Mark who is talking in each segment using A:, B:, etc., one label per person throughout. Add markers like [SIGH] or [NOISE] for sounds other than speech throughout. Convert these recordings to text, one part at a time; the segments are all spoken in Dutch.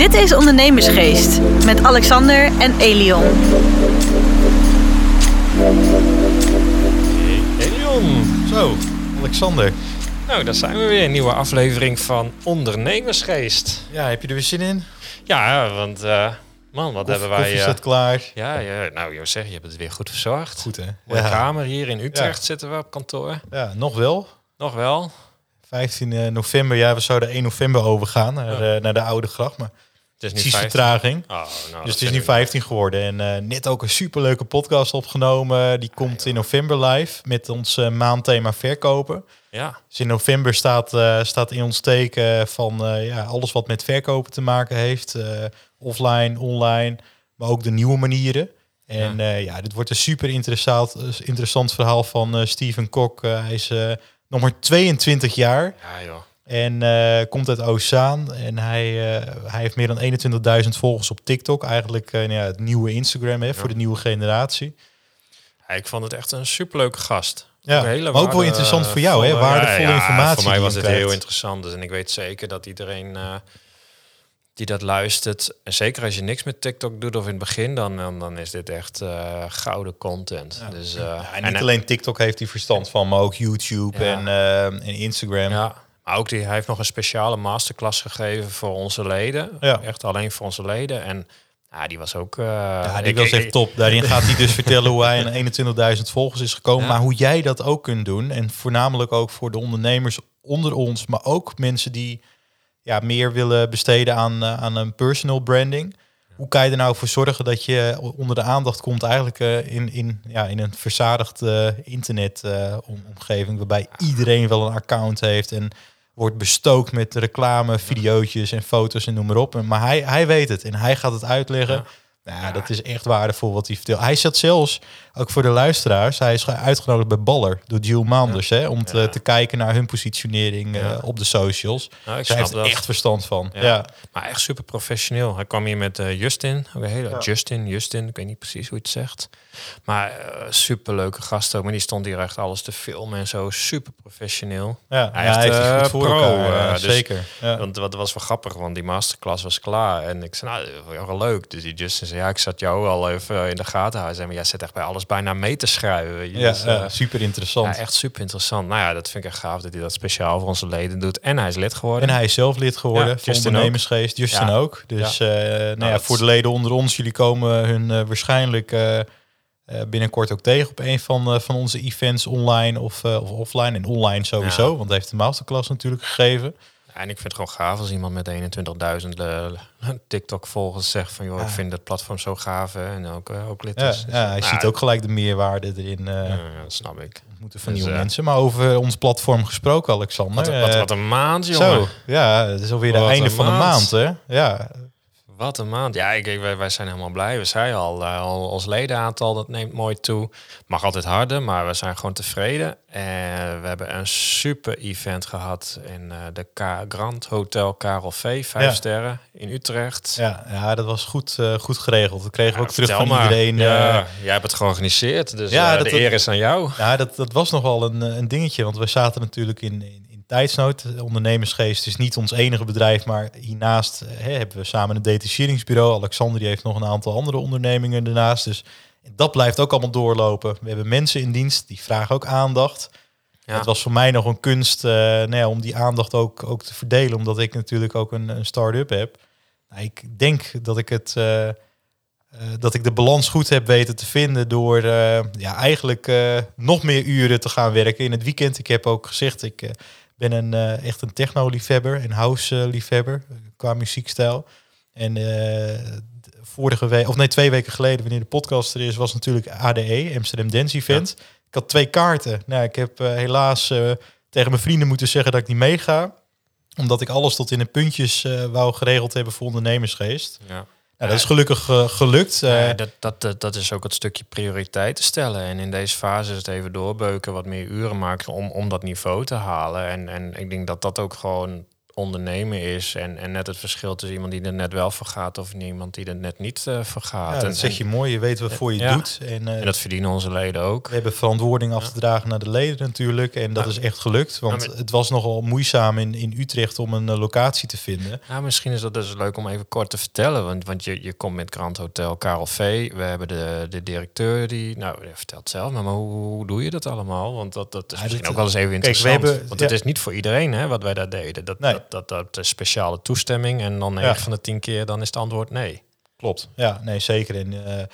A: Dit is Ondernemersgeest met Alexander en Elion.
B: Elion.
C: Zo, Alexander.
B: Nou, daar zijn we weer. Een nieuwe aflevering van Ondernemersgeest.
C: Ja, heb je er weer zin in?
B: Ja, want uh, man, wat hebben wij...
C: Koffie
B: uh,
C: staat klaar.
B: Ja, ja, nou, je zeg, je hebt het weer goed verzorgd.
C: Goed hè?
B: Mooie
C: ja.
B: kamer hier in Utrecht
C: Ja.
B: zitten we op kantoor.
C: Ja, nog wel.
B: Nog wel.
C: 15 november, ja, we zouden 1 november overgaan naar,
B: Ja.
C: eh, naar de Oude Gracht. Maar
B: Het is nu
C: precies
B: 15.
C: vertraging.
B: Oh, nou,
C: dus het is nu
B: ik-
C: 15 geworden. En eh, net ook een superleuke podcast opgenomen. Die komt in november live met ons eh, maandthema verkopen.
B: Ja,
C: Dus in november staat, eh, staat in ons teken van ja, alles wat met verkopen te maken heeft. offline, online, maar ook de nieuwe manieren. En ja, ja dit wordt een super interessant, interessant verhaal van Steven Kok. Hij is nog maar 22 jaar
B: ja joh.
C: En eh, komt uit Ozaan. En hij, eh, hij heeft meer dan 21.000 volgers op TikTok. Eigenlijk eh, nou ja, het nieuwe Instagram hè, voor de nieuwe generatie.
B: Ja, ik vond het echt een superleuke gast.
C: Ja,
B: Ook hele
C: maar ook wel interessant voor jou, hè?
B: volle-
C: Waardevolle informatie
B: Voor mij
C: die
B: was het
C: krijgt.
B: heel interessant. Dus, en ik weet zeker dat iedereen die dat luistert, en zeker als je niks met TikTok doet of in het begin, dan, dan, dan is dit echt gouden content. Dus,
C: Ja, en
B: en,
C: niet alleen TikTok heeft hij verstand van, maar ook YouTube
B: Ja.
C: en, en Instagram.
B: Ja, ook die, hij heeft nog een speciale masterclass gegeven voor onze leden.
C: Ja.
B: Echt alleen voor onze leden. En ja, die was ook... eh,
C: Ja, die
B: ik-
C: was echt top. Daarin gaat hij dus [LAUGHS] vertellen hoe hij aan 21.000 volgers is gekomen.
B: Ja.
C: Maar hoe jij dat ook kunt doen. En voornamelijk ook voor de ondernemers onder ons. Maar ook mensen die ja, meer willen besteden aan, eh, aan een personal branding. Hoe kan je er nou voor zorgen dat je onder de aandacht komt eigenlijk eh, in, in, ja, in een verzadigd eh, internet om- omgeving. Waarbij iedereen wel een account heeft en wordt bestookt met reclame, videootjes en foto's en noem maar op. Maar hij, hij weet het en hij gaat het uitleggen.
B: Ja.
C: Nou, ja, dat is echt waardevol wat hij vertelt. Hij zat zelfs, ook voor de luisteraars, hij is uitgenodigd bij Baller door Jill Manders, hè, om te,
B: Ja.
C: te kijken naar hun positionering eh, op de socials.
B: Nou, ik
C: Zij heeft
B: dat.
C: echt verstand van.
B: Ja. Maar echt super professioneel. Hij kwam hier met eh, Justin. Ook een hele. Justin, Justin. Ik weet niet precies hoe je het zegt. Maar uh, super leuke gast ook. Maar die stond hier echt alles te filmen en zo. Super professioneel.
C: Ja,
B: Hij heeft, eh,
C: goed voor
B: pro,
C: elkaar,
B: eh, dus-
C: zeker.
B: Want wat was wel grappig, want die masterclass was klaar. En ik zei, nou, wel leuk. Dus die Justin zei, ja, ik zat jou al even in de gaten houden. Maar jij zit echt bij alles bijna mee te schrijven.
C: Ja,
B: Dus, eh,
C: super interessant.
B: ja, echt super interessant. Nou ja, dat vind ik echt gaaf dat hij dat speciaal voor onze leden doet. En hij is lid geworden.
C: En hij is zelf lid geworden
B: Ja,
C: ondernemersgeest. Justin
B: Ja.
C: ook. Dus eh, nou ja,
B: dat
C: voor de leden onder ons, jullie komen hun eh, waarschijnlijk eh, eh, binnenkort ook tegen op een van, eh, van onze events online of, eh, of offline. En online sowieso, want hij heeft de masterclass natuurlijk gegeven.
B: En ik vind het gewoon gaaf als iemand met 21.000 eh, [LAUGHS] TikTok-volgers zegt van... joh, ik vind het platform zo gaaf hè, en ook, eh, ook lid
C: Ja,
B: is. Dus,
C: ja, hij
B: nou,
C: ziet ook gelijk de meerwaarde erin. eh
B: ja, dat snap ik.
C: moeten van
B: Dus,
C: nieuwe mensen. Maar over ons platform gesproken, Alexander.
B: Wat, wat, wat een maand, jongen.
C: zo, ja, het is alweer het einde van de
B: maand.
C: Hè? Ja,
B: Wat een maand. Ja, ik, wij, wij zijn helemaal blij. We al, eh, al, ons ledenaantal dat neemt mooi toe. Mag altijd harder, maar we zijn gewoon tevreden. En we hebben een super event gehad in eh, de K Grand Hotel Karel V, vijf
C: Ja.
B: sterren in Utrecht.
C: ja, ja, dat was goed, eh, goed geregeld. Dat kregen we
B: Ja,
C: ook terug van
B: maar.
C: iedereen.
B: Ja, jij hebt het georganiseerd, dus
C: Ja, dat-
B: de eer is aan jou.
C: Ja, dat, dat was nog wel een, een dingetje, want we zaten natuurlijk in tijdsnood. De Ondernemersgeest is niet ons enige bedrijf, maar hiernaast eh, hè, hebben we samen een detacheringsbureau. Alexander die heeft nog een aantal andere ondernemingen ernaast. Dus dat blijft ook allemaal doorlopen. We hebben mensen in dienst, die vragen ook aandacht.
B: Ja.
C: Het was voor mij nog een kunst eh, nou ja, om die aandacht ook, ook te verdelen, omdat ik natuurlijk ook een, een start-up heb. Nou, ik denk dat ik het... eh, dat ik de balans goed heb weten te vinden door ja, eigenlijk nog meer uren te gaan werken in het weekend. Ik heb ook gezegd, ik ben een, eh, echt een techno-liefhebber, een house-liefhebber qua muziekstijl. En eh, vorige week, of nee, twee weken geleden, wanneer de podcast er is, was natuurlijk ADE, Amsterdam Dance Event. Ik had twee kaarten. Nou, ik heb eh, helaas tegen mijn vrienden moeten zeggen dat ik niet meega. Omdat ik alles tot in de puntjes wou geregeld hebben voor ondernemersgeest.
B: Ja.
C: Nou, dat is gelukkig eh, gelukt. Eh,
B: Ja, dat, dat, dat, dat is ook het stukje prioriteiten stellen. En in deze fase is het even doorbeuken, wat meer uren maken om, om dat niveau te halen. En, en ik denk dat dat ook gewoon ondernemen is. En, en net het verschil tussen iemand die er net wel voor gaat of iemand die er net niet uh, voor gaat.
C: Ja, dat
B: en,
C: zeg je mooi. Je weet wat voor je
B: ja.
C: doet. En, uh,
B: en dat verdienen onze leden ook.
C: We hebben verantwoording af te dragen naar de leden natuurlijk. En dat is echt gelukt. Want het was nogal moeizaam in, in Utrecht om een eh, locatie te vinden.
B: Nou, misschien is dat dus leuk om even kort te vertellen. Want, want je, je komt met Grand Hotel Karel V. We hebben de, de directeur die... Nou, die vertelt zelf, maar, maar hoe, hoe doe je dat allemaal? Want dat, dat is
C: Ja,
B: misschien
C: dit-
B: ook wel eens even
C: kijk, we
B: interessant.
C: hebben-
B: want het is niet voor iedereen hè, wat wij daar deden. Dat,
C: Nee.
B: dat, dat, dat is speciale toestemming. En dan 9
C: Ja.
B: van de 10 keer dan is het antwoord nee.
C: Klopt. Ja, nee, zeker. En eh,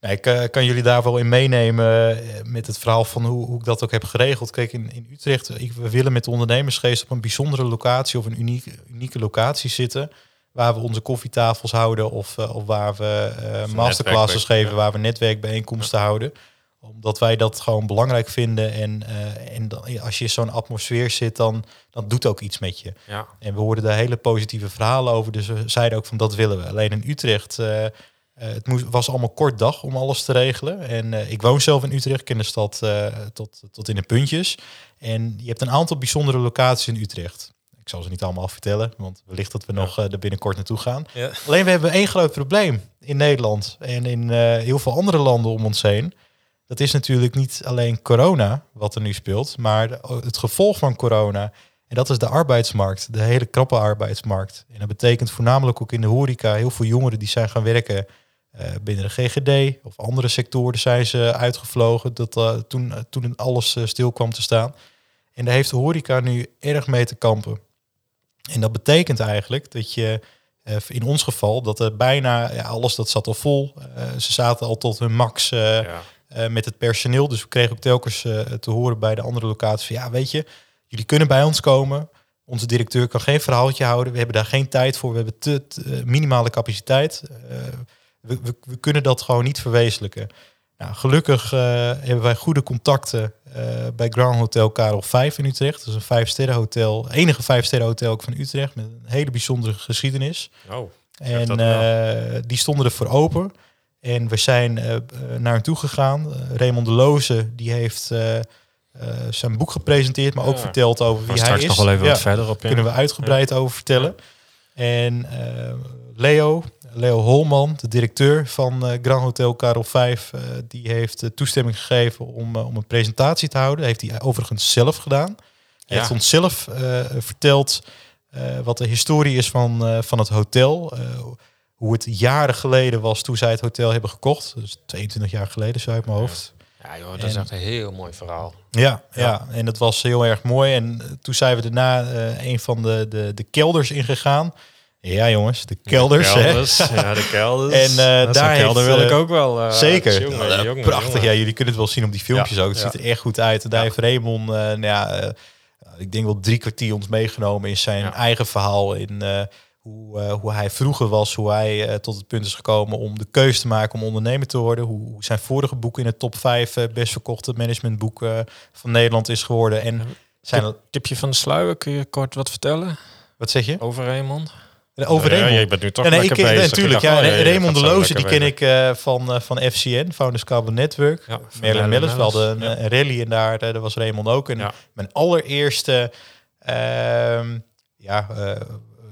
C: nou, ik eh, kan jullie daar wel in meenemen eh, met het verhaal van hoe, hoe ik dat ook heb geregeld. Kijk, in, in Utrecht, ik, we willen met de ondernemersgeest op een bijzondere locatie of een unieke, unieke locatie zitten. Waar we onze koffietafels houden of, of waar we masterclasses geven,
B: ja.
C: waar we netwerkbijeenkomsten houden. Omdat wij dat gewoon belangrijk vinden. En, eh, en dan, als je in zo'n atmosfeer zit, dan dat doet ook iets met je.
B: Ja,
C: En we hoorden daar hele positieve verhalen over. Dus we zeiden ook van dat willen we. Alleen in Utrecht, eh, eh, het moest, was allemaal kort dag om alles te regelen. En ik woon zelf in Utrecht, ken de stad tot, tot in de puntjes. En je hebt een aantal bijzondere locaties in Utrecht. Ik zal ze niet allemaal vertellen, want wellicht dat we nog er binnenkort naartoe gaan.
B: ja.
C: Alleen we hebben één groot probleem in Nederland en in heel veel andere landen om ons heen. Dat is natuurlijk niet alleen corona wat er nu speelt, maar de- het gevolg van corona. En dat is de arbeidsmarkt, de hele krappe arbeidsmarkt. En dat betekent voornamelijk ook in de horeca heel veel jongeren die zijn gaan werken eh, binnen de GGD of andere sectoren zijn ze uitgevlogen dat, eh, toen, toen alles eh, stil kwam te staan. En daar heeft de horeca nu erg mee te kampen. En dat betekent eigenlijk dat je eh, in ons geval dat er bijna ja, alles dat zat al vol. Eh, ze zaten al tot hun max eh,
B: ja.
C: Eh, met het personeel. Dus we kregen ook telkens eh, te horen bij de andere locaties van ja, weet je, jullie kunnen bij ons komen. Onze directeur kan geen verhaaltje houden. We hebben daar geen tijd voor. We hebben te, te- eh, minimale capaciteit. We, we, we kunnen dat gewoon niet verwezenlijken. Nou, gelukkig hebben wij goede contacten bij Grand Hotel Karel 5 in Utrecht. Dat is een vijf sterren hotel, enige vijf sterren hotel ook van Utrecht met een hele bijzondere geschiedenis.
B: Oh,
C: En die stonden er voor open. En we zijn eh, eh, naar hen toe gegaan. Eh, Raymond de Loze die heeft eh, eh, zijn boek gepresenteerd, maar ook
B: Ja.
C: verteld over wie hij
B: straks
C: is.
B: nog wel even
C: Ja,
B: wat verder op.
C: kunnen we uitgebreid over vertellen. En eh, Leo, Leo Holman, de directeur van eh, Grand Hotel Karel 5, eh, die heeft toestemming gegeven om, om een presentatie te houden. heeft hij overigens zelf gedaan. Hij
B: Ja.
C: heeft ons zelf eh, verteld eh, wat de historie is van, eh, van het hotel. Hoe het jaren geleden was toen zij het hotel hebben gekocht. Dus 22 jaar geleden, zo uit mijn hoofd.
B: Ja, joh, dat is echt een heel mooi verhaal.
C: Ja, ja, en dat was heel erg mooi. En eh, toen zijn we daarna eh, een van de, de, de kelders ingegaan. Ja, jongens, de kelders.
B: De
C: hè.
B: kelders, [LAUGHS] ja, de kelders.
C: En,
B: is
C: daar
B: kelder
C: heeft,
B: wil ik ook wel.
C: Zeker.
B: jongen,
C: Ja,
B: jongen,
C: prachtig.
B: jongen.
C: Ja, jullie kunnen het wel zien op die filmpjes
B: Ja,
C: ook. Het ziet er echt goed uit. En daar heeft Raymond, nou ja, ik denk wel drie kwartier ons meegenomen in zijn eigen verhaal. In hoe, eh, hoe hij vroeger was, hoe hij eh, tot het punt is gekomen om de keuze te maken om ondernemer te worden. Hoe, hoe zijn vorige boek in de top 5 eh, best verkochte managementboek eh, van Nederland is geworden. En zijn,
B: Tip- Tipje van de sluier, kun je kort wat vertellen
C: wat zeg je?
B: over Raymond?
C: Over
B: Ja,
C: Raymond.
B: je bent nu toch
C: Ja, nee, ik
B: lekker
C: ken,
B: bezig.
C: natuurlijk.
B: Ik
C: Ja,
B: je
C: Raymond de
B: gaat zo
C: Loze, die ken ik eh, van, eh, van FCN, Founders Carbon Network.
B: Ja,
C: Merlin
B: Merlin
C: Mellis, we hadden een,
B: ja.
C: rally en daar, daar was Raymond ook. En
B: Ja.
C: mijn allereerste ehm, ja, eh,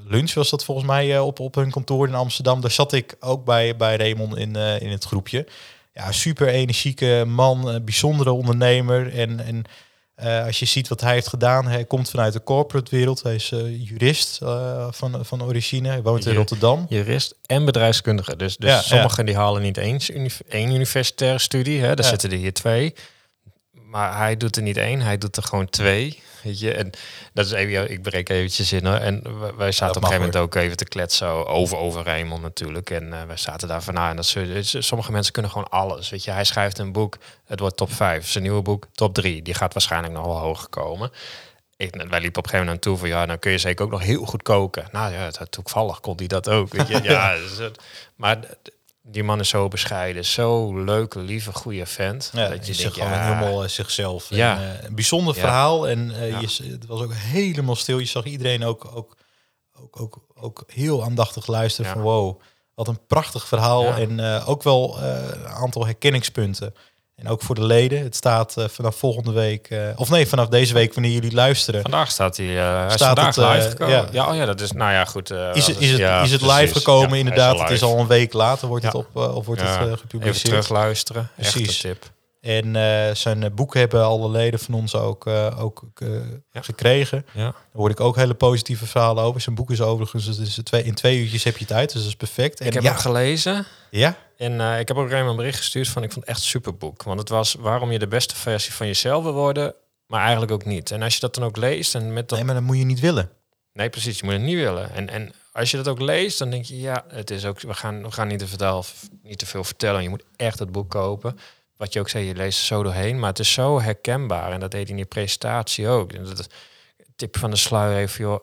C: lunch was dat volgens mij eh, op, op hun kantoor in Amsterdam. Daar zat ik ook bij, bij Raymond in, eh, in het groepje. Ja, super energieke man, eh, bijzondere ondernemer. En, en als je ziet wat hij heeft gedaan, hij komt vanuit de corporate wereld. Hij is jurist van, van origine. Hij woont in Rotterdam.
B: Jurist en bedrijfskundige. Dus, dus
C: Ja,
B: sommigen die halen niet eens één universitaire studie. Hè. Daar
C: Ja.
B: zitten er hier twee. Maar hij doet er niet één, hij doet er gewoon twee. Weet je? En dat is even, ik breek eventjes in. Hoor. En wij- zaten op een gegeven moment ook even te kletsen over, over Raymond natuurlijk. En eh, wij zaten daar van na. En dat dus sommige mensen kunnen gewoon alles. Weet je, hij schrijft een boek, het wordt top 5. Zijn nieuwe boek, top 3. Die gaat waarschijnlijk nog wel hoger komen. Ik, wij liepen op een gegeven moment aan toe van ja, dan kun je zeker ook nog heel goed koken. Nou ja, het, toevallig kon hij dat ook. Weet je? [LAUGHS] Ja, dus maar die man is zo bescheiden, zo leuke, lieve, goede vent.
C: Ja,
B: dat je
C: is
B: denkt,
C: gewoon
B: ja,
C: helemaal zichzelf.
B: Ja.
C: En, eh, een bijzonder
B: Ja.
C: verhaal. En eh, je, het was ook helemaal stil. Je zag iedereen ook, ook, ook, ook, ook heel aandachtig luisteren van wow, wat een prachtig verhaal. En eh, ook wel een aantal herkenningspunten. En ook voor de leden. Het staat eh, vanaf volgende week, eh, of nee, vanaf deze week wanneer jullie luisteren.
B: Vandaag staat hij, uh, hij is
C: Staat
B: vandaag
C: het,
B: live gekomen.
C: ja.
B: Ja. oh ja, dat is, nou ja, goed.
C: Is het, is het,
B: ja,
C: is het
B: precies.
C: live gekomen?
B: Ja, is
C: Inderdaad, het is al een week later wordt het, op, of wordt het eh,
B: Even
C: gepubliceerd.
B: terugluisteren.
C: Precies.
B: tip.
C: En zijn boek hebben alle leden van ons ook, ook gekregen.
B: Ja.
C: Daar hoor ik ook hele positieve verhalen over. Zijn boek is overigens, dus twee, in twee uurtjes heb je het uit, dus dat is perfect. En
B: Ik heb
C: ja,
B: hem gelezen.
C: ja,
B: En eh, ik heb ook een bericht gestuurd van ik vond het echt een superboek. Want het was waarom je de beste versie van jezelf wil worden, maar eigenlijk ook niet. En als je dat dan ook leest en met dat...
C: nee, maar dat moet je niet willen.
B: Nee, precies, je moet het niet willen. En, en als je dat ook leest, dan denk je, ja, het is ook, we gaan, we gaan niet, te vertellen, niet te veel vertellen. Je moet echt het boek kopen. Wat je ook zei, je leest er zo doorheen, maar het is zo herkenbaar. En dat deed hij in die presentatie ook. En dat, tip van de sluier even, joh,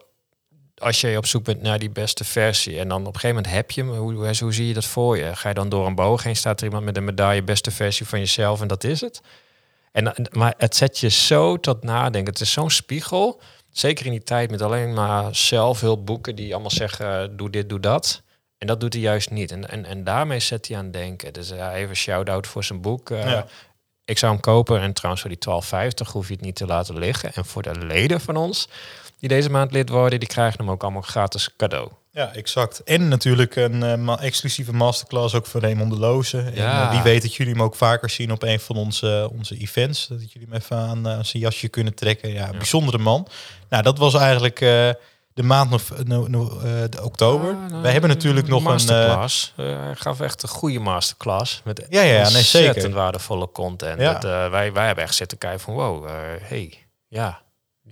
B: als je op zoek bent naar die beste versie en dan op een gegeven moment heb je hem, hoe, hoe, hoe zie je dat voor je? Ga je dan door een boog heen, staat er iemand met een medaille, beste versie van jezelf en dat is het? En, maar het zet je zo tot nadenken. Het is zo'n spiegel. Zeker in die tijd met alleen maar zelfhulpboeken die allemaal zeggen, doe dit, doe dat. En dat doet hij juist niet. En, en, en daarmee zet hij aan het denken. Dus ja, even shout-out voor zijn boek. Eh,
C: Ja.
B: Ik zou hem kopen. En trouwens voor die 12,50 hoef je het niet te laten liggen. En voor de leden van ons, die deze maand lid worden, die krijgen hem ook allemaal gratis cadeau.
C: Ja, exact. En natuurlijk een eh, ma- exclusieve masterclass ook van Raymond de Loze. En
B: Ja.
C: eh, wie weet dat jullie hem ook vaker zien op een van onze, onze events. Dat jullie hem even aan, eh, zijn jasje kunnen trekken. Ja, een bijzondere man. Nou, dat was eigenlijk eh, de maand nog, no, no, eh, de oktober.
B: Ah, nou,
C: Wij hebben natuurlijk nog een... eh,
B: masterclass. Eh, hij gaf echt een goede masterclass. Met
C: Ja, ja, ja, nee, zeker.
B: ontzettend waardevolle content.
C: Ja.
B: Dat, eh, wij, wij hebben echt zitten kijken van wow, eh, hey, ja.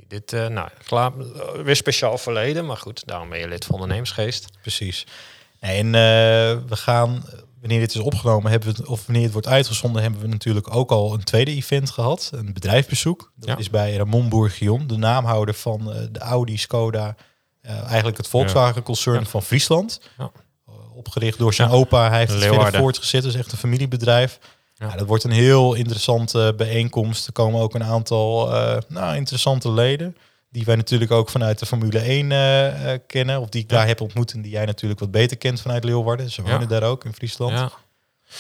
B: Dit, eh, nou, klaar, eh, weer speciaal verleden, maar goed, daarom ben je lid van ondernemersgeest.
C: Precies. En eh, we gaan, wanneer dit is opgenomen, hebben we het, of wanneer het wordt uitgezonden, hebben we natuurlijk ook al een tweede event gehad. Een bedrijfsbezoek. Dat
B: Ja.
C: is bij Ramon Bourguignon, de naamhouder van de Audi, Skoda, eigenlijk het Volkswagen-concern
B: Ja.
C: van Friesland.
B: Ja.
C: Opgericht door zijn opa. Hij heeft het verder voortgezet. Is echt een familiebedrijf.
B: Ja.
C: Dat wordt een heel interessante bijeenkomst. Er komen ook een aantal eh, nou, interessante leden. Die wij natuurlijk ook vanuit de Formule 1 eh, eh, kennen. Of die ik
B: Ja.
C: daar heb ontmoet. En die jij natuurlijk wat beter kent vanuit Leeuwarden. Ze wonen
B: Ja.
C: daar ook in Friesland.
B: Ja.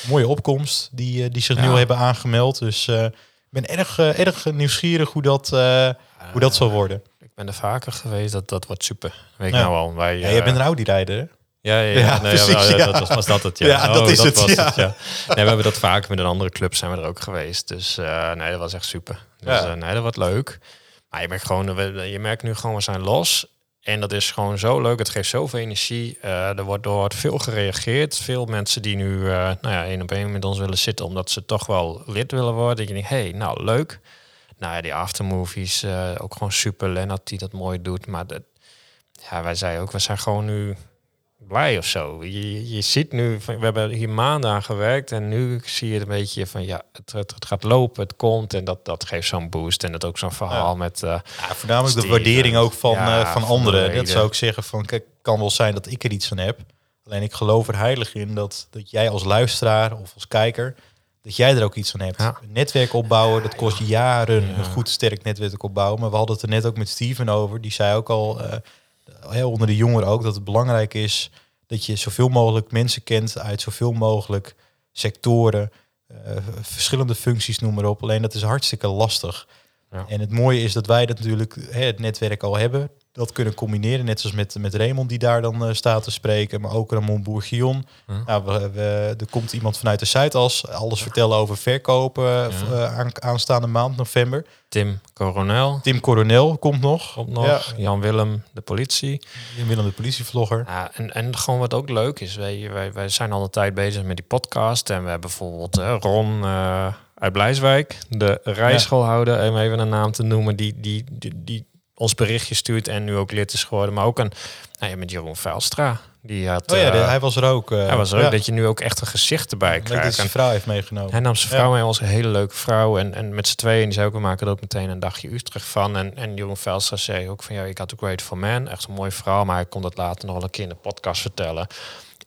C: Mooie opkomst die, eh, die zich nu hebben aangemeld. Dus eh, ik ben erg, eh, erg nieuwsgierig hoe dat, eh, hoe dat zal worden.
B: Ik ben er vaker geweest, dat, dat wordt super. Weet ik nou al. Wij,
C: Ja,
B: eh,
C: jij bent een Audi-rijder?
B: Ja, ja, ja.
C: Ja,
B: nee,
C: precies,
B: ja,
C: ja.
B: Dat was, was dat het, ja.
C: Ja, dat is het,
B: was
C: ja.
B: Nee, we hebben dat vaker met een andere club zijn we er ook geweest. Dus eh, nee, dat was echt super. Dus eh, nee, dat wordt leuk. Maar je merkt gewoon, we- je merkt nu gewoon, we zijn los. En dat is gewoon zo leuk. Het geeft zoveel energie. Eh, er wordt door veel gereageerd. Veel mensen die nu nou ja, één op één met ons willen zitten, omdat ze toch wel lid willen worden. Dat je denkt, hey, nou leuk. Nou ja, die aftermovies, ook gewoon super. Lennart die dat mooi doet. Maar dat, ja, wij zeiden ook, we zijn gewoon nu blij of zo. Je, je ziet nu, we hebben hier maanden aan gewerkt en nu zie je een beetje van ja, het, het, het gaat lopen, het komt en dat, dat geeft zo'n boost en dat ook zo'n verhaal
C: Ja.
B: met. eh,
C: Ja, voornamelijk de waardering ook van,
B: Ja,
C: eh, van
B: van
C: anderen.
B: de
C: Dat zou ik zeggen van, kijk, kan wel zijn dat ik er iets van heb. Alleen ik geloof er heilig in dat, dat jij als luisteraar of als kijker, dat jij er ook iets van hebt.
B: Ja.
C: Een netwerk opbouwen, dat kost jaren
B: Ja.
C: een goed sterk netwerk opbouwen. Maar we hadden het er net ook met Steven over. Die zei ook al, eh, heel onder de jongeren ook, dat het belangrijk is dat je zoveel mogelijk mensen kent uit zoveel mogelijk sectoren, eh, verschillende functies, noem maar op. Alleen dat is hartstikke lastig.
B: Ja.
C: En het mooie is dat wij dat natuurlijk hè, het netwerk al hebben. Dat kunnen combineren, net zoals met, met Raymond die daar dan eh, staat te spreken. Maar ook Ramon Bourguignon.
B: Hm.
C: Nou, we, we- er komt iemand vanuit de Zuidas. Alles vertellen over verkopen eh, aan, aanstaande maand, november.
B: Tim Coronel
C: Tim Coronel komt nog.
B: komt nog,
C: Ja,
B: Jan Willem, de politie.
C: Willem de politievlogger.
B: Ja, en, en gewoon wat ook leuk is, wij, wij, wij zijn al een tijd bezig met die podcast. En we hebben bijvoorbeeld eh, Ron eh, uit Blijswijk, de rijschoolhouder, om even een naam te noemen, die, die, die, die ons berichtje stuurt en nu ook lid is geworden. Maar ook een, nou ja, met Jeroen Vuilstra. Die had,
C: Oh ja, de-
B: eh,
C: hij was er ook. eh,
B: hij was er ook,
C: ja.
B: dat je nu ook echt een gezicht erbij
C: Leuk dat hij
B: krijgt.
C: zijn
B: En
C: vrouw heeft meegenomen.
B: hij nam zijn vrouw mee, was een hele leuke vrouw. En, en met z'n tweeën, die zei ook, we maken er ook meteen een dagje Utrecht van. En, en Jeroen Velstra zei ook van, ja, ik had Great for Man. Echt een mooie vrouw, maar hij kon dat later nog wel een keer in de podcast vertellen.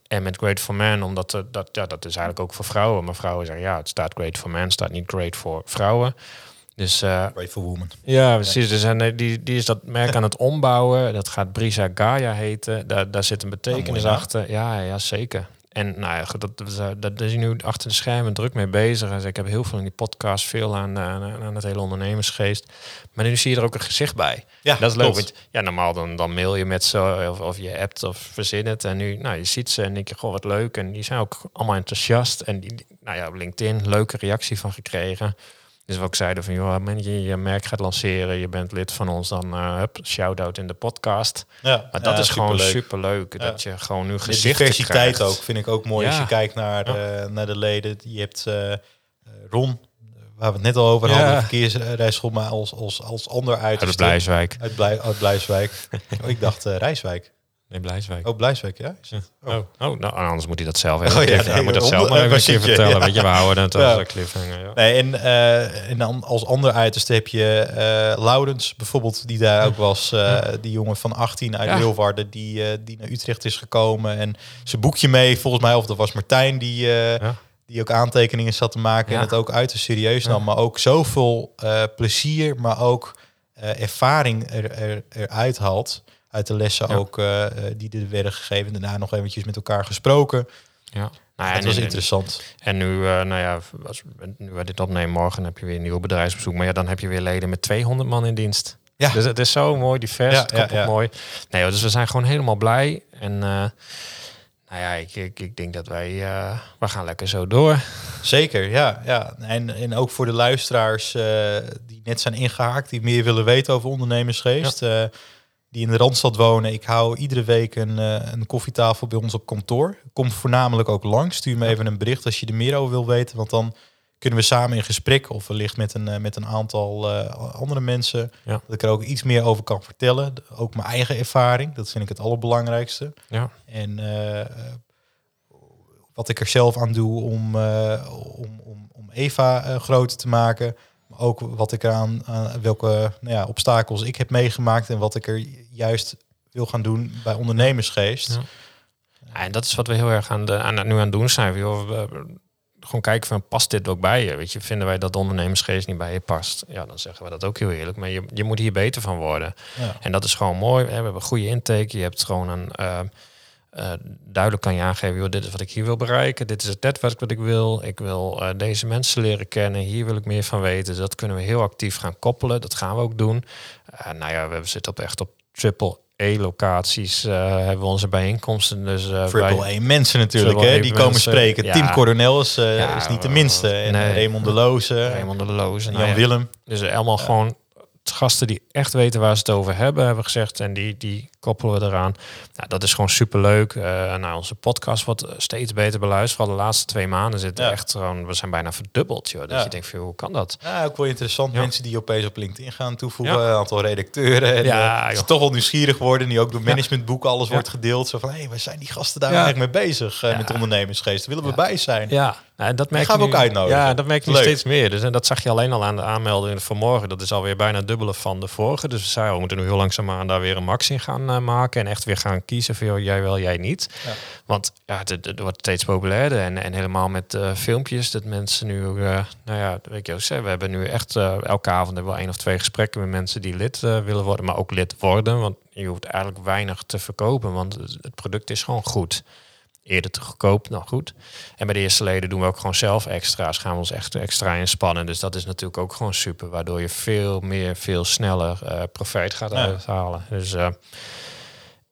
B: En met Great for Man, omdat eh, dat, ja, dat is eigenlijk ook voor vrouwen. Maar vrouwen zeggen, ja, het staat Great for Man, staat niet Great voor vrouwen. Dus eh,
C: Great for Woman.
B: ja, precies. Dus en, eh, die, die is dat merk aan het ombouwen. Dat gaat Brisa Gaia heten. Daar, daar zit een betekenis
C: mooie naam.
B: achter. Ja, ja, zeker. En nou ja, dat, dat, dat is nu achter de schermen druk mee bezig. En ik heb heel veel in die podcast, veel aan, aan, aan het hele ondernemersgeest. Maar nu zie je er ook een gezicht bij.
C: Ja,
B: dat is leuk. Want ja, normaal dan, dan mail je met ze of, of je appt of verzin het. En nu, nou, je ziet ze en denk je, goh, wat leuk. En die zijn ook allemaal enthousiast. En die, nou ja, op LinkedIn, leuke reactie van gekregen. Dus we ook zeiden van, joh, man, je je merk gaat lanceren, je bent lid van ons, dan uh, hup, shout-out in de podcast.
C: Ja,
B: Maar dat
C: ja,
B: is gewoon
C: superleuk.
B: superleuk.
C: Ja.
B: Dat je gewoon nu
C: De
B: gezichten
C: diversiteit ook vind ik ook mooi als
B: Ja.
C: je kijkt naar,
B: Ja.
C: eh, naar de leden. Je hebt eh, eh, Ron, waar we het net al over
B: Ja.
C: hadden, de verkeersrijschool, maar als, als, als ander uit
B: Uit het Blijswijk.
C: Uit, Blij, uit Blijswijk. oh, [LAUGHS] ik dacht eh, Rijswijk.
B: Nee, Blijswijk.
C: Oh, Blijswijk, ja? Het?
B: Oh, oh nou, anders moet hij dat zelf
C: Oh,
B: even.
C: ja,
B: even-
C: nee,
B: hij moet dat zelf maar even een keer vertellen.
C: Ja.
B: Weet je, we houden het als een cliffhanger. Ja.
C: Nee, en, eh, en dan als ander uiterste heb je eh Laurens bijvoorbeeld, die daar ook was. eh, Die jongen van 18 uit
B: Ja.
C: Leeuwarden, die, die naar Utrecht is gekomen. En zijn boekje mee, volgens mij, of dat was Martijn, die, die ook aantekeningen zat te maken en het ook uiterst serieus nam. Maar ook zoveel plezier, maar ook ervaring er, er, eruit haalt. Uit de lessen
B: Ja.
C: ook eh, eh, die er werden gegeven. Daarna nog eventjes met elkaar gesproken.
B: Ja. Nou,
C: dat
B: en,
C: was
B: en-
C: interessant.
B: En nu, eh, nou ja, als, nu we dit opnemen, morgen heb je weer een nieuw bedrijfsbezoek. Maar ja, dan heb je weer leden met 200 man in dienst.
C: Ja.
B: Dus het is zo mooi, divers,
C: Ja,
B: het komt
C: ja,
B: ook
C: ja.
B: mooi. Nee, joh, dus we zijn gewoon helemaal blij. En nou ja, ik, ik, ik denk dat wij, we gaan lekker zo door.
C: Zeker, ja. ja. En, en ook voor de luisteraars die net zijn ingehaakt, die meer willen weten over ondernemersgeest, die in de Randstad wonen. Ik hou iedere week een, eh, een koffietafel bij ons op kantoor. Kom voornamelijk ook langs. Stuur me even een bericht als je er meer over wil weten, want dan kunnen we samen in gesprek of wellicht met een, eh, met een aantal eh, andere mensen.
B: Ja.
C: Dat ik er ook iets meer over kan vertellen. Ook mijn eigen ervaring, dat vind ik het allerbelangrijkste.
B: Ja,
C: En wat ik er zelf aan doe om, om, om, om Eva groter te maken. Ook wat ik eraan, aan welke nou ja, obstakels ik heb meegemaakt en wat ik er juist wil gaan doen bij ondernemersgeest.
B: Ja. Ja, en dat is wat we heel erg aan, de, aan, nu aan het doen zijn. Joh, we, we- gewoon kijken van, past dit ook bij je? Weet je, vinden wij dat de ondernemersgeest niet bij je past? Ja, dan zeggen we dat ook heel eerlijk. Maar je, je moet hier beter van worden.
C: Ja.
B: En dat is gewoon mooi. hè. We hebben een goede intake. Je hebt gewoon een... eh, eh, duidelijk kan je aangeven, joh, dit is wat ik hier wil bereiken. Dit is het netwerk wat ik wil. Ik wil eh, deze mensen leren kennen. Hier wil ik meer van weten. Dus dat kunnen we heel actief gaan koppelen. Dat gaan we ook doen. Eh, nou ja, we zitten op echt op triple E-locaties. hebben we onze bijeenkomsten. Dus,
C: Triple
B: wij-
C: A mensen natuurlijk, hè, die komen
B: mensen.
C: spreken.
B: Ja.
C: Tim Coronel is,
B: Ja,
C: is niet de minste. En
B: nee.
C: Raymond de Loze,
B: Raymond de Loos. en
C: Jan
B: nou ja,
C: Willem.
B: Dus allemaal gewoon gasten die echt weten waar ze het over hebben, hebben we gezegd. En die, die koppelen we eraan. Nou, dat is gewoon superleuk. Eh nou, onze podcast wordt steeds beter beluisterd. Vooral de laatste twee maanden zitten
C: Ja.
B: echt gewoon... We zijn bijna verdubbeld, joh. Dat
C: Ja.
B: je denkt, van, hoe kan dat?
C: Ja, ook wel interessant.
B: Ja.
C: Mensen die opeens op LinkedIn gaan toevoegen. Een aantal redacteuren. En,
B: Ja,
C: eh, toch wel nieuwsgierig worden. Die ook door managementboeken alles wordt gedeeld. Zo van, hé, waar zijn die gasten daar eigenlijk mee bezig eh, met ondernemersgeest? Daar willen we bij zijn.
B: Ja, nou, dat merk
C: gaan
B: je
C: we ook uitnodigen.
B: Ja, dat merk je nu steeds meer. Dus en dat zag je alleen al aan de aanmeldingen van morgen. Dat is alweer bijna dubbele van de vorige. Dus we zeiden, we moeten nu heel langzaamaan daar weer een max in gaan eh, maken. En echt weer gaan kiezen joh, jij wel, jij niet.
C: Ja.
B: Want ja, het, wordt steeds populairder. En, en helemaal met eh, filmpjes, dat mensen nu, eh, nou ja, weet je ook we hebben nu echt elke avond hebben we één of twee gesprekken met mensen die lid willen worden, maar ook lid worden. Want je hoeft eigenlijk weinig te verkopen, want het product is gewoon goed. Eerder te goedkoop, nou goed. En bij de eerste leden doen we ook gewoon zelf extra's. Gaan we ons echt extra inspannen. Dus dat is natuurlijk ook gewoon super. Waardoor je veel meer, veel sneller eh, profijt gaat
C: Ja.
B: uithalen. Dus eh,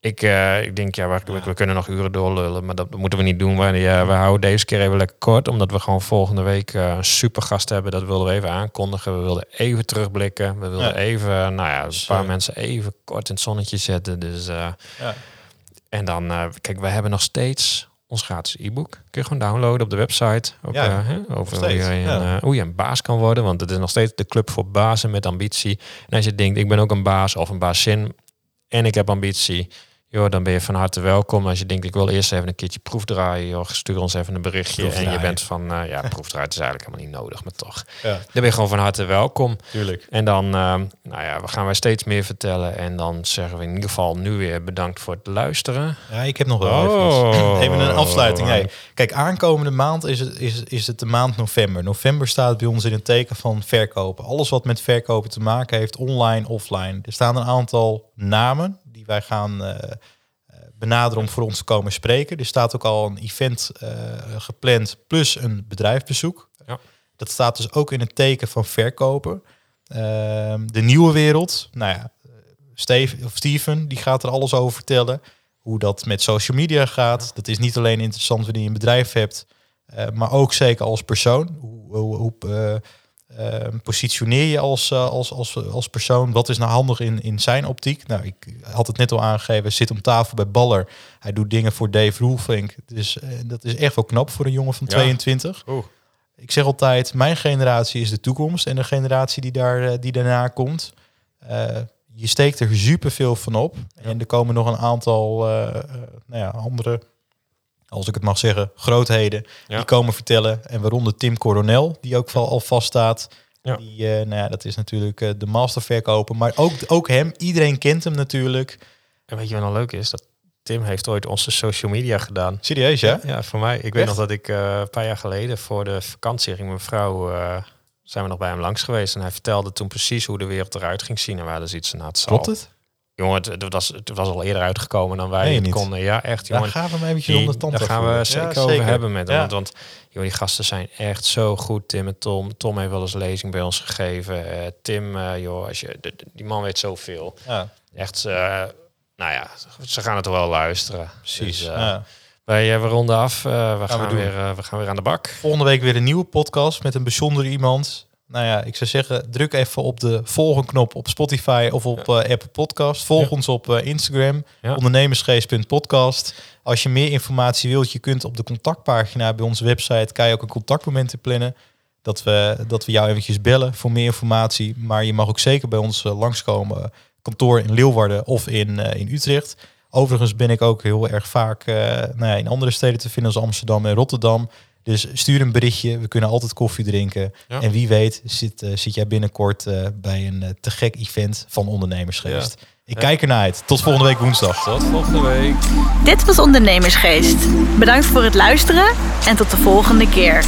B: ik, eh, ik denk, ja, we, we kunnen nog uren doorlullen. Maar dat moeten we niet doen. We, ja, we houden deze keer even lekker kort. Omdat we gewoon volgende week een super gast hebben. Dat wilden we even aankondigen. We wilden even terugblikken. We wilden
C: Ja.
B: even, nou ja, een paar mensen even kort in het zonnetje zetten. Dus...
C: Ja.
B: En dan, eh, kijk, wij hebben nog steeds ons gratis e-book. Kun je gewoon downloaden op de website. Ook,
C: Ja,
B: eh, hè, over hoe je, een,
C: ja.
B: eh, hoe je een baas kan worden. Want het is nog steeds de club voor bazen met ambitie. En als je denkt, ik ben ook een baas of een baasin en ik heb ambitie. Joh, dan ben je van harte welkom. Als je denkt, ik wil eerst even een keertje proefdraaien. Joh, stuur ons even een berichtje. En je bent van, eh, ja, proefdraaien is eigenlijk helemaal niet nodig, maar toch.
C: ja,
B: Dan ben je gewoon van harte welkom.
C: tuurlijk.
B: En dan eh, nou ja, we gaan wij steeds meer vertellen. En dan zeggen we in ieder geval nu weer bedankt voor het luisteren.
C: Ja, ik heb nog wel
B: Oh.
C: even, [LAUGHS] even een afsluiting. Hey, kijk, aankomende maand is het, is, is het de maand november. November staat bij ons in het teken van verkopen. Alles wat met verkopen te maken heeft, online, offline. Er staan een aantal namen die wij gaan eh, eh, benaderen om voor ons te komen spreken. Er staat ook al een event eh, gepland plus een bedrijfsbezoek.
B: Ja.
C: Dat staat dus ook in het teken van verkopen. Ehm, de nieuwe wereld, nou ja, Steve, of Steven, die gaat er alles over vertellen. Hoe dat met social media gaat. Dat is niet alleen interessant wanneer je een bedrijf hebt, maar ook zeker als persoon. Hoe, hoe, hoe positioneer je als, eh, als, als, als persoon? Wat is nou handig in, in zijn optiek? Nou, ik had het net al aangegeven. Zit om tafel bij Baller. Hij doet dingen voor Dave Roelvink. Dus eh, dat is echt wel knap voor een jongen van
B: Ja.
C: 22.
B: Oeh.
C: Ik zeg altijd, mijn generatie is de toekomst. En de generatie die, daar, eh, die daarna komt. je steekt er superveel van op. En er komen nog een aantal eh, nou ja, andere, als ik het mag zeggen, grootheden.
B: Ja.
C: Die komen vertellen. En waaronder Tim Coronel, die ook wel al vaststaat.
B: Ja.
C: Die, eh, nou ja, dat is natuurlijk eh, de masterverkoper. Maar ook, ook hem, iedereen kent hem natuurlijk.
B: En weet je wat nou leuk is? Dat Tim heeft ooit onze social media gedaan.
C: Serieus, ja?
B: Ja, voor mij. Ik weet nog dat ik eh, een paar jaar geleden voor de vakantie ging mijn vrouw... zijn we nog bij hem langs geweest. En hij vertelde toen precies hoe de wereld eruit ging zien. En hadden zoiets na het zal.
C: Klopt het?
B: Jongen, het, het was, het was al eerder uitgekomen dan wij het
C: niet?
B: konden. Ja, echt,
C: Daar
B: jongen.
C: gaan we hem eventjes onder de tand
B: daar gaan we zeker
C: Ja,
B: over hebben met hem.
C: Ja.
B: Want, want joh, die gasten zijn echt zo goed. Tim en Tom. Tom heeft wel eens lezing bij ons gegeven. Eh, Tim, eh, joh, als je, de- die man weet zoveel.
C: Ja,
B: Echt, eh, nou ja, ze gaan het wel luisteren.
C: precies.
B: Dus,
C: ja.
B: Wij, we ronden af. We, gaan
C: we
B: weer, we gaan weer aan de bak.
C: Volgende week weer een nieuwe podcast met een bijzonder iemand. Nou ja, ik zou zeggen, druk even op de volgen knop op Spotify of op eh, Apple Podcast. Volg
B: Ja.
C: ons op eh, Instagram,
B: Ja.
C: ondernemersgeest.podcast. Als je meer informatie wilt, je kunt op de contactpagina bij onze website, kan je ook een contactmoment plannen. Dat we, dat we jou eventjes bellen voor meer informatie. Maar je mag ook zeker bij ons eh, langskomen. Kantoor in Leeuwarden of in, in Utrecht. Overigens ben ik ook heel erg vaak nou ja, in andere steden te vinden als Amsterdam en Rotterdam. Dus stuur een berichtje. We kunnen altijd koffie drinken.
B: Ja.
C: En wie weet zit, eh, zit jij binnenkort eh, bij een eh, te gek event van ondernemersgeest. Ik
B: Ja.
C: kijk ernaar uit. Tot volgende week woensdag.
B: Tot volgende week.
A: Dit was Ondernemersgeest. Bedankt voor het luisteren en tot de volgende keer.